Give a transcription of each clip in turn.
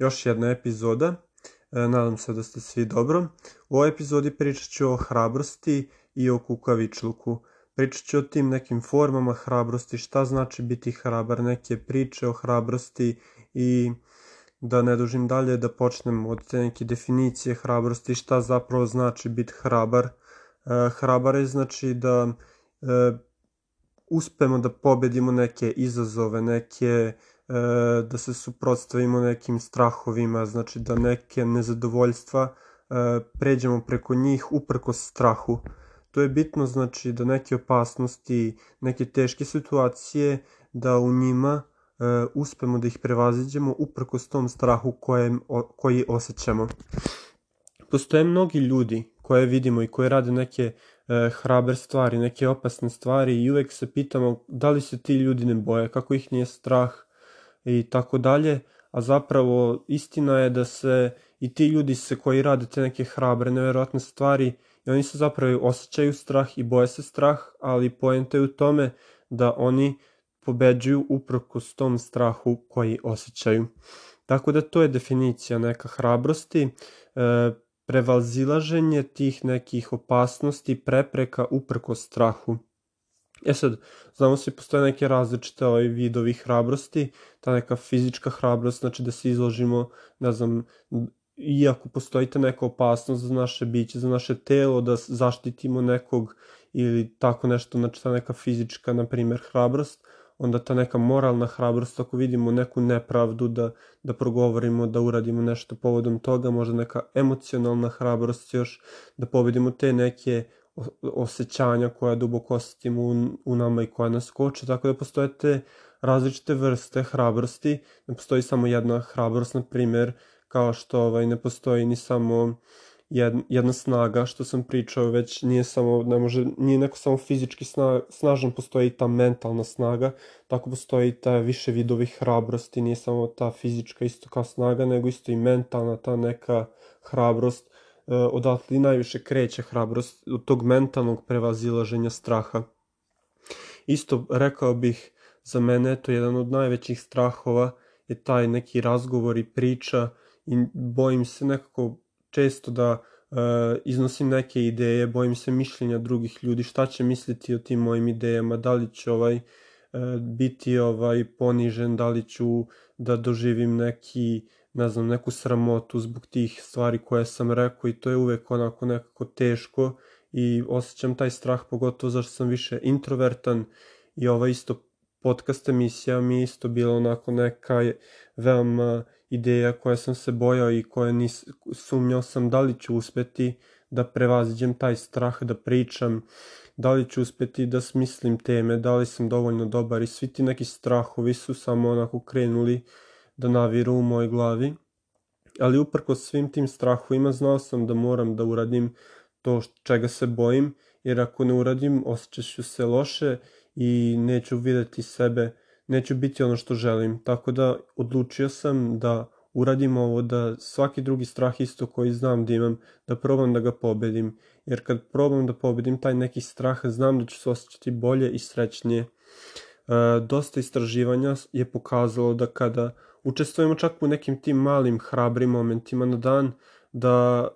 još jedna epizoda. E, nadam se da ste svi dobro. U ovoj epizodi pričat ću o hrabrosti i o kukavičluku. Pričat ću o tim nekim formama hrabrosti, šta znači biti hrabar, neke priče o hrabrosti i da ne dužim dalje da počnem od te neke definicije hrabrosti, šta zapravo znači biti hrabar. E, hrabar je znači da e, uspemo da pobedimo neke izazove, neke da se suprotstavimo nekim strahovima, znači da neke nezadovoljstva e, pređemo preko njih uprko strahu. To je bitno znači da neke opasnosti, neke teške situacije, da u njima e, uspemo da ih prevaziđemo uprkos tom strahu kojem, koji osjećamo. Postoje mnogi ljudi koje vidimo i koje rade neke e, hrabre stvari, neke opasne stvari i uvek se pitamo da li se ti ljudi ne boje, kako ih nije strah i tako dalje, a zapravo istina je da se i ti ljudi se koji rade te neke hrabre, neverovatne stvari, i oni se zapravo osjećaju strah i boje se strah, ali poenta je u tome da oni pobeđuju uprkos tom strahu koji osjećaju. Tako da to je definicija neka hrabrosti. E, prevazilaženje tih nekih opasnosti, prepreka uprko strahu. E sad, znamo se postoje neke različite ovaj vidovi hrabrosti, ta neka fizička hrabrost, znači da se izložimo, ne znam, iako postoji ta neka opasnost za naše biće, za naše telo, da zaštitimo nekog ili tako nešto, znači ta neka fizička, na primjer, hrabrost, onda ta neka moralna hrabrost, ako vidimo neku nepravdu, da, da progovorimo, da uradimo nešto povodom toga, možda neka emocionalna hrabrost još, da pobedimo te neke osjećanja koja duboko osetimo u, u nama i koja nas koče, tako da postoje te različite vrste hrabrosti, ne postoji samo jedna hrabrost, na primjer, kao što ovaj, ne postoji ni samo jedna snaga što sam pričao već nije samo ne može nije neko samo fizički sna, snažan postoji i ta mentalna snaga tako postoji ta više vidovi hrabrosti nije samo ta fizička isto kao snaga nego isto i mentalna ta neka hrabrost odatle i najviše kreće hrabrost od tog mentalnog prevazilaženja straha. Isto rekao bih za mene to je jedan od najvećih strahova je taj neki razgovor i priča i bojim se nekako često da uh, iznosim neke ideje, bojim se mišljenja drugih ljudi, šta će misliti o tim mojim idejama, da li će ovaj uh, biti ovaj ponižen, da li ću da doživim neki ne znam, neku sramotu zbog tih stvari koje sam rekao i to je uvek onako nekako teško i osjećam taj strah pogotovo zašto sam više introvertan i ova isto podcast emisija mi isto bila onako neka veoma ideja koja sam se bojao i koja nis, sumnjao sam da li ću uspeti da prevaziđem taj strah, da pričam, da li ću uspeti da smislim teme, da li sam dovoljno dobar i svi ti neki strahovi su samo onako krenuli da naviru u mojoj glavi. Ali uprko svim tim strahovima znao sam da moram da uradim to čega se bojim, jer ako ne uradim osjećaću se loše i neću videti sebe neću biti ono što želim. Tako da odlučio sam da uradim ovo, da svaki drugi strah isto koji znam da imam, da probam da ga pobedim. Jer kad probam da pobedim taj neki strah, znam da ću se osjećati bolje i srećnije. E, dosta istraživanja je pokazalo da kada učestvujemo čak u nekim tim malim hrabrim momentima na dan, da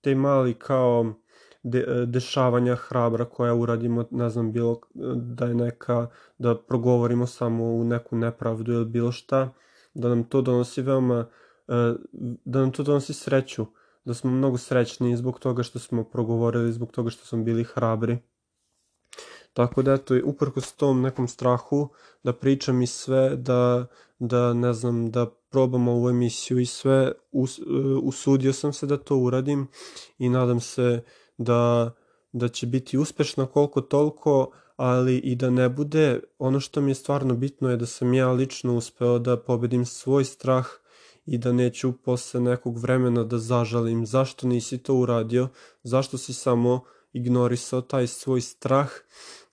te mali kao de, dešavanja hrabra koja uradimo, ne znam, bilo da je neka, da progovorimo samo u neku nepravdu ili bilo šta, da nam to donosi veoma, e, da nam to donosi sreću, da smo mnogo srećni zbog toga što smo progovorili, zbog toga što smo bili hrabri. Tako da eto, uprkos tom nekom strahu da pričam i sve, da, da ne znam, da probam ovu emisiju i sve, us, e, usudio sam se da to uradim i nadam se da, da će biti uspešna koliko toliko, ali i da ne bude, ono što mi je stvarno bitno je da sam ja lično uspeo da pobedim svoj strah i da neću posle nekog vremena da zažalim zašto nisi to uradio, zašto si samo ignorisao taj svoj strah,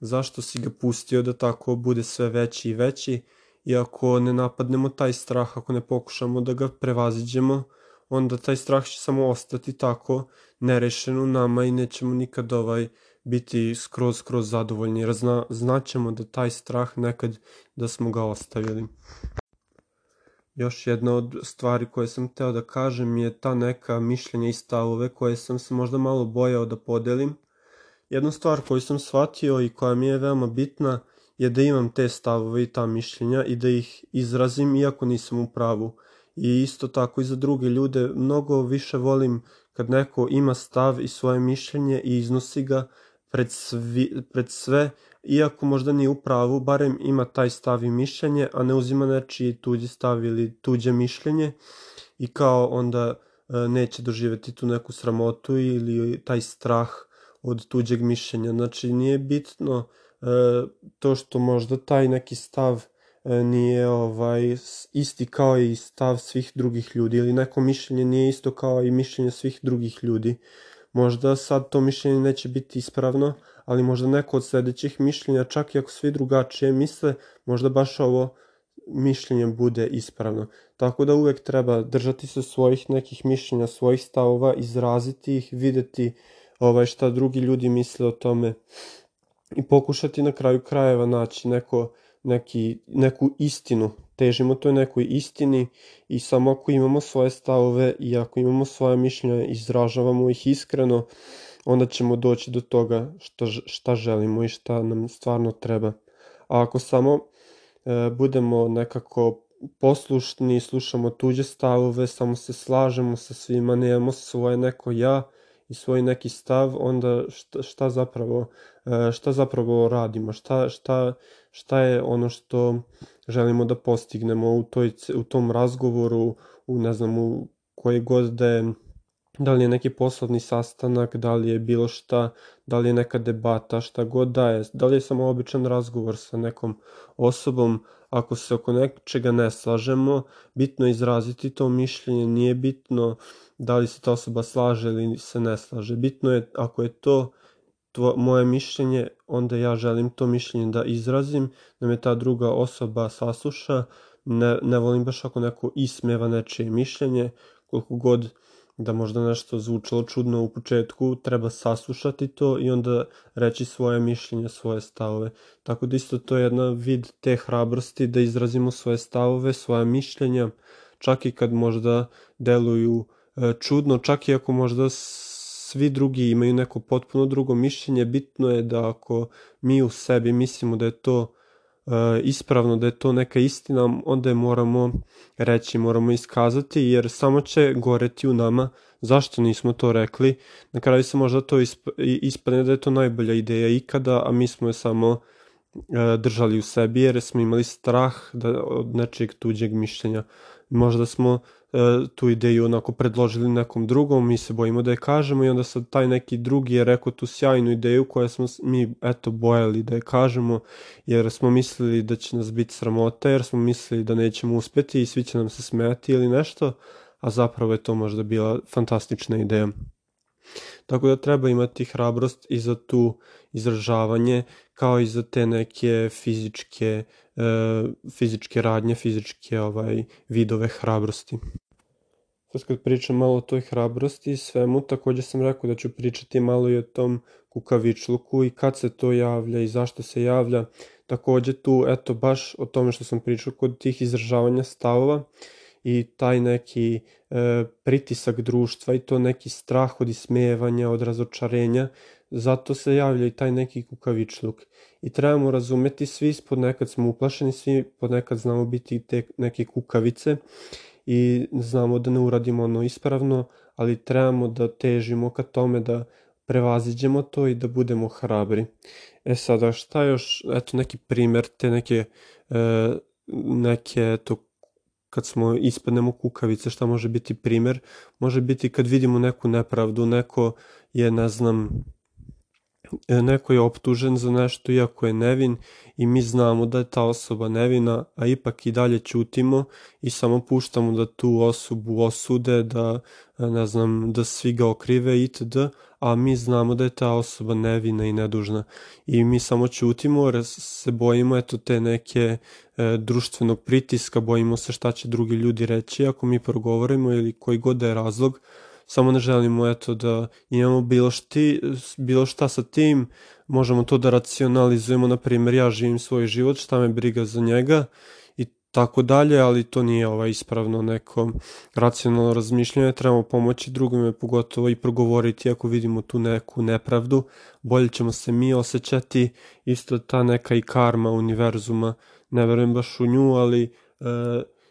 zašto si ga pustio da tako bude sve veći i veći i ako ne napadnemo taj strah, ako ne pokušamo da ga prevaziđemo, onda taj strah će samo ostati tako nerešen u nama i nećemo nikad ovaj biti skroz, skroz zadovoljni jer zna, znaćemo da taj strah nekad da smo ga ostavili. još jedna od stvari koje sam hteo da kažem je ta neka mišljenja i stavove koje sam se možda malo bojao da podelim. Jedna stvar koju sam shvatio i koja mi je veoma bitna je da imam te stavove i ta mišljenja i da ih izrazim iako nisam u pravu. I isto tako i za druge ljude mnogo više volim kad neko ima stav i svoje mišljenje i iznosi ga pred, svi, pred sve, iako možda nije u pravu, barem ima taj stav i mišljenje, a ne uzima nečiji tuđi stav ili tuđe mišljenje i kao onda e, neće doživeti tu neku sramotu ili taj strah od tuđeg mišljenja. Znači nije bitno e, to što možda taj neki stav e, nije ovaj isti kao i stav svih drugih ljudi ili neko mišljenje nije isto kao i mišljenje svih drugih ljudi. Možda sad to mišljenje neće biti ispravno, ali možda neko od sledećih mišljenja, čak i ako svi drugačije misle, možda baš ovo mišljenje bude ispravno. Tako da uvek treba držati se svojih nekih mišljenja, svojih stavova, izraziti ih, videti ovaj, šta drugi ljudi misle o tome i pokušati na kraju krajeva naći neko, neki, neku istinu težimo toj nekoj istini i samo ako imamo svoje stavove i ako imamo svoje mišljenja, izražavamo ih iskreno, onda ćemo doći do toga što, šta želimo i šta nam stvarno treba. A ako samo e, budemo nekako poslušni, slušamo tuđe stavove, samo se slažemo sa svima, nemamo svoje neko ja i svoj neki stav, onda šta, šta zapravo e, šta zapravo radimo, šta, šta, šta je ono što želimo da postignemo u, toj, u tom razgovoru, u ne znam, u koji god da je da li je neki poslovni sastanak, da li je bilo šta, da li je neka debata, šta god da je, da li je samo običan razgovor sa nekom osobom, ako se oko nečega ne slažemo, bitno je izraziti to mišljenje, nije bitno da li se ta osoba slaže ili se ne slaže. Bitno je, ako je to tvo, moje mišljenje, onda ja želim to mišljenje da izrazim, da me ta druga osoba sasluša, ne, ne volim baš ako neko ismeva nečije mišljenje, koliko god da možda nešto zvučalo čudno u početku, treba saslušati to i onda reći svoje mišljenje, svoje stavove. Tako da isto to je jedna vid te hrabrosti da izrazimo svoje stavove, svoje mišljenja, čak i kad možda deluju e, čudno, čak i ako možda svi drugi imaju neko potpuno drugo mišljenje, bitno je da ako mi u sebi mislimo da je to ispravno, da je to neka istina, onda je moramo reći, moramo iskazati, jer samo će goreti u nama zašto nismo to rekli. Na kraju se možda to ispadne da je to najbolja ideja ikada, a mi smo je samo e, držali u sebi jer smo imali strah da, od nečeg tuđeg mišljenja. Možda smo E, tu ideju onako predložili nekom drugom, mi se bojimo da je kažemo i onda sad taj neki drugi je rekao tu sjajnu ideju koju smo mi eto bojali da je kažemo jer smo mislili da će nas biti sramota jer smo mislili da nećemo uspeti i svi će nam se smeti ili nešto, a zapravo je to možda bila fantastična ideja. Tako da treba imati hrabrost i za tu izražavanje, kao i za te neke fizičke, e, fizičke radnje, fizičke ovaj, vidove hrabrosti. Sad kad pričam malo o toj hrabrosti i svemu, takođe sam rekao da ću pričati malo i o tom kukavičluku i kad se to javlja i zašto se javlja. Takođe tu, eto, baš o tome što sam pričao kod tih izražavanja stavova, i taj neki e, pritisak društva i to neki strah od ismevanja, od razočarenja, zato se javlja i taj neki kukavičluk. I trebamo razumeti, svi ponekad smo uplašeni, svi ponekad znamo biti te neke kukavice i znamo da ne uradimo ono ispravno, ali trebamo da težimo ka tome da prevaziđemo to i da budemo hrabri. E sada, šta još, eto neki primer te neke, e, neke to kad smo ispadnemo kukavice, šta može biti primer? Može biti kad vidimo neku nepravdu, neko je, ne znam, E, neko je optužen za nešto iako je nevin i mi znamo da je ta osoba nevina, a ipak i dalje ćutimo i samo puštamo da tu osobu osude, da e, ne znam, da svi ga okrive itd., a mi znamo da je ta osoba nevina i nedužna. I mi samo ćutimo jer se bojimo eto te neke e, društvenog pritiska, bojimo se šta će drugi ljudi reći. Ako mi progovorimo ili koji god da je razlog, samo ne želimo eto da imamo bilo, šti, bilo šta sa tim, možemo to da racionalizujemo, na primjer ja živim svoj život, šta me briga za njega tako dalje, ali to nije ovaj ispravno neko racionalno razmišljanje, trebamo pomoći drugome, pogotovo i progovoriti ako vidimo tu neku nepravdu, bolje ćemo se mi osjećati, isto ta neka i karma univerzuma, ne verujem baš u nju, ali e,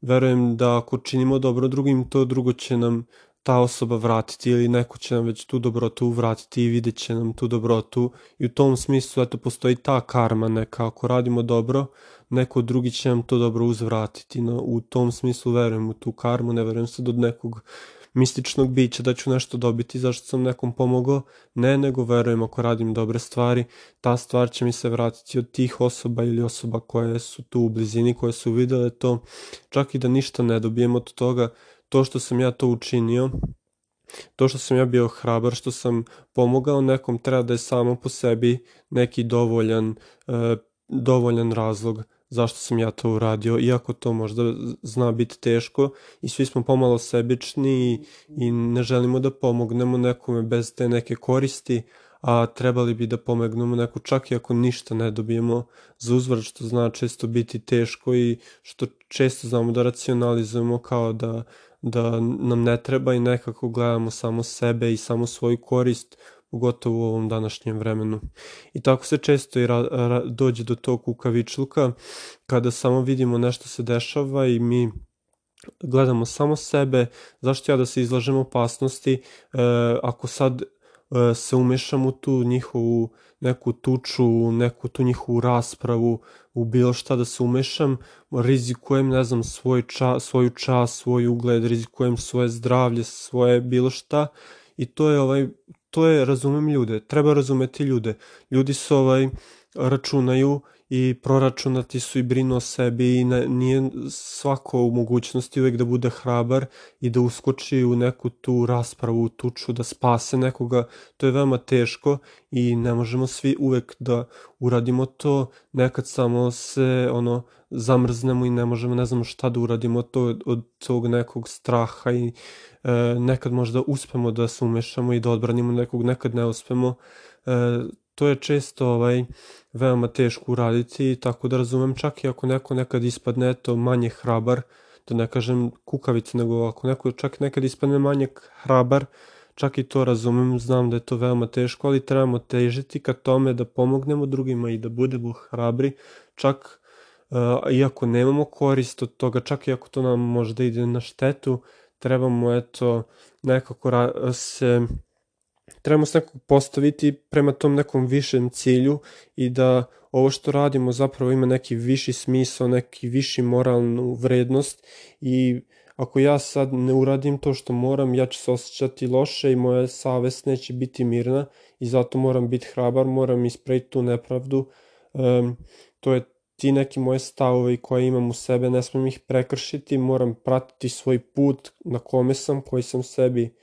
verujem da ako činimo dobro drugim, to drugo će nam ta osoba vratiti ili neko će nam već tu dobrotu vratiti i vidjet će nam tu dobrotu. I u tom smislu eto postoji ta karma neka. Ako radimo dobro neko drugi će nam to dobro uzvratiti. No, u tom smislu verujem u tu karmu ne verujem se do nekog mističnog bića da ću nešto dobiti zašto sam nekom pomogao, ne, nego verujem ako radim dobre stvari, ta stvar će mi se vratiti od tih osoba ili osoba koje su tu u blizini, koje su videle to, čak i da ništa ne dobijem od toga, to što sam ja to učinio, to što sam ja bio hrabar, što sam pomogao nekom, treba da je samo po sebi neki dovoljan, e, dovoljan razlog zašto sam ja to uradio, iako to možda zna biti teško i svi smo pomalo sebični i, i ne želimo da pomognemo nekome bez te neke koristi, a trebali bi da pomognemo neko čak i ako ništa ne dobijemo za uzvrat, što zna često biti teško i što često znamo da racionalizujemo kao da da nam ne treba i nekako gledamo samo sebe i samo svoju korist, pogotovo u ovom današnjem vremenu. I tako se često i ra, ra, dođe do tog kukavičluka, kada samo vidimo nešto se dešava i mi gledamo samo sebe, zašto ja da se izlažem opasnosti, e, ako sad se umešam u tu njihovu neku tuču, neku tu njihovu raspravu, u bilo šta da se umešam, rizikujem, ne znam, svoj ča, svoju čas, svoj ugled, rizikujem svoje zdravlje, svoje bilo šta i to je ovaj to je razumem ljude, treba razumeti ljude. Ljudi su ovaj računaju i proračunati su i brinu o sebi i ne, nije svako u mogućnosti uvek da bude hrabar i da uskoči u neku tu raspravu, tuču, da spase nekoga. To je veoma teško i ne možemo svi uvek da uradimo to. Nekad samo se ono zamrznemo i ne možemo, ne znamo šta da uradimo to od tog nekog straha i e, nekad možda uspemo da se umešamo i da odbranimo nekog, nekad ne uspemo. E, to je često ovaj veoma teško uraditi, tako da razumem čak i ako neko nekad ispadne to manje hrabar, da ne kažem kukavica, nego ako neko čak nekad ispadne manje hrabar, čak i to razumem, znam da je to veoma teško, ali trebamo težiti ka tome da pomognemo drugima i da budemo hrabri, čak uh, iako nemamo korist od toga, čak i ako to nam možda ide na štetu, trebamo eto nekako se trebamo se nekako postaviti prema tom nekom višem cilju i da ovo što radimo zapravo ima neki viši smisao, neki viši moralnu vrednost i ako ja sad ne uradim to što moram, ja ću se osjećati loše i moja savest neće biti mirna i zato moram biti hrabar, moram ispraviti tu nepravdu. Um, to je ti neki moje stavovi koje imam u sebe, ne smem ih prekršiti, moram pratiti svoj put na kome sam, koji sam sebi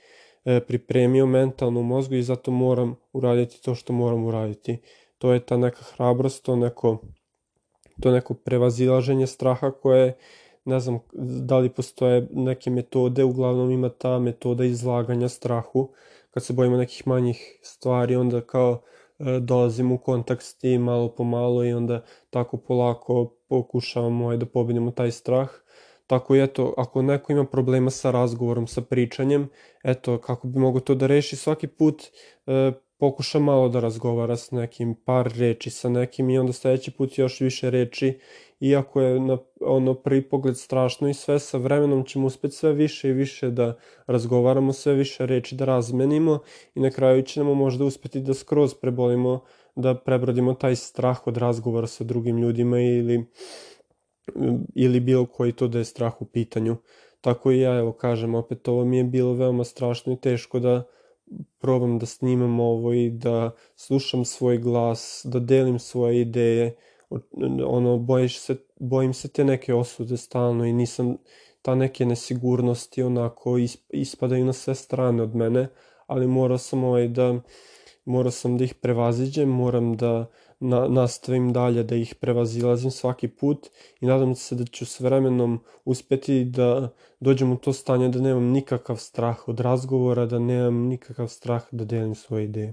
pripremio mentalno u mozgu i zato moram uraditi to što moram uraditi. To je ta neka hrabrost, to neko, to neko prevazilaženje straha koje ne znam da li postoje neke metode, uglavnom ima ta metoda izlaganja strahu, kad se bojimo nekih manjih stvari, onda kao E, dolazimo u kontakt s tim malo po malo i onda tako polako pokušavamo ovaj, da pobedimo taj strah. Tako i eto, ako neko ima problema sa razgovorom, sa pričanjem, eto, kako bi mogo to da reši svaki put, e, pokuša malo da razgovara s nekim, par reči sa nekim i onda sledeći put još više reči iako je na ono prvi pogled strašno i sve sa vremenom ćemo uspeti sve više i više da razgovaramo, sve više reči da razmenimo i na kraju ćemo možda uspeti da skroz prebolimo, da prebrodimo taj strah od razgovora sa drugim ljudima ili ili bilo koji to da je strah u pitanju. Tako i ja, evo kažem, opet ovo mi je bilo veoma strašno i teško da probam da snimam ovo i da slušam svoj glas, da delim svoje ideje, ono, bojiš se, bojim se te neke osude stalno i nisam, ta neke nesigurnosti onako ispadaju na sve strane od mene, ali morao sam ovaj da, morao sam da ih prevaziđem, moram da na, nastavim dalje da ih prevazilazim svaki put i nadam se da ću s vremenom uspeti da dođem u to stanje da nemam nikakav strah od razgovora, da nemam nikakav strah da delim svoje ideje.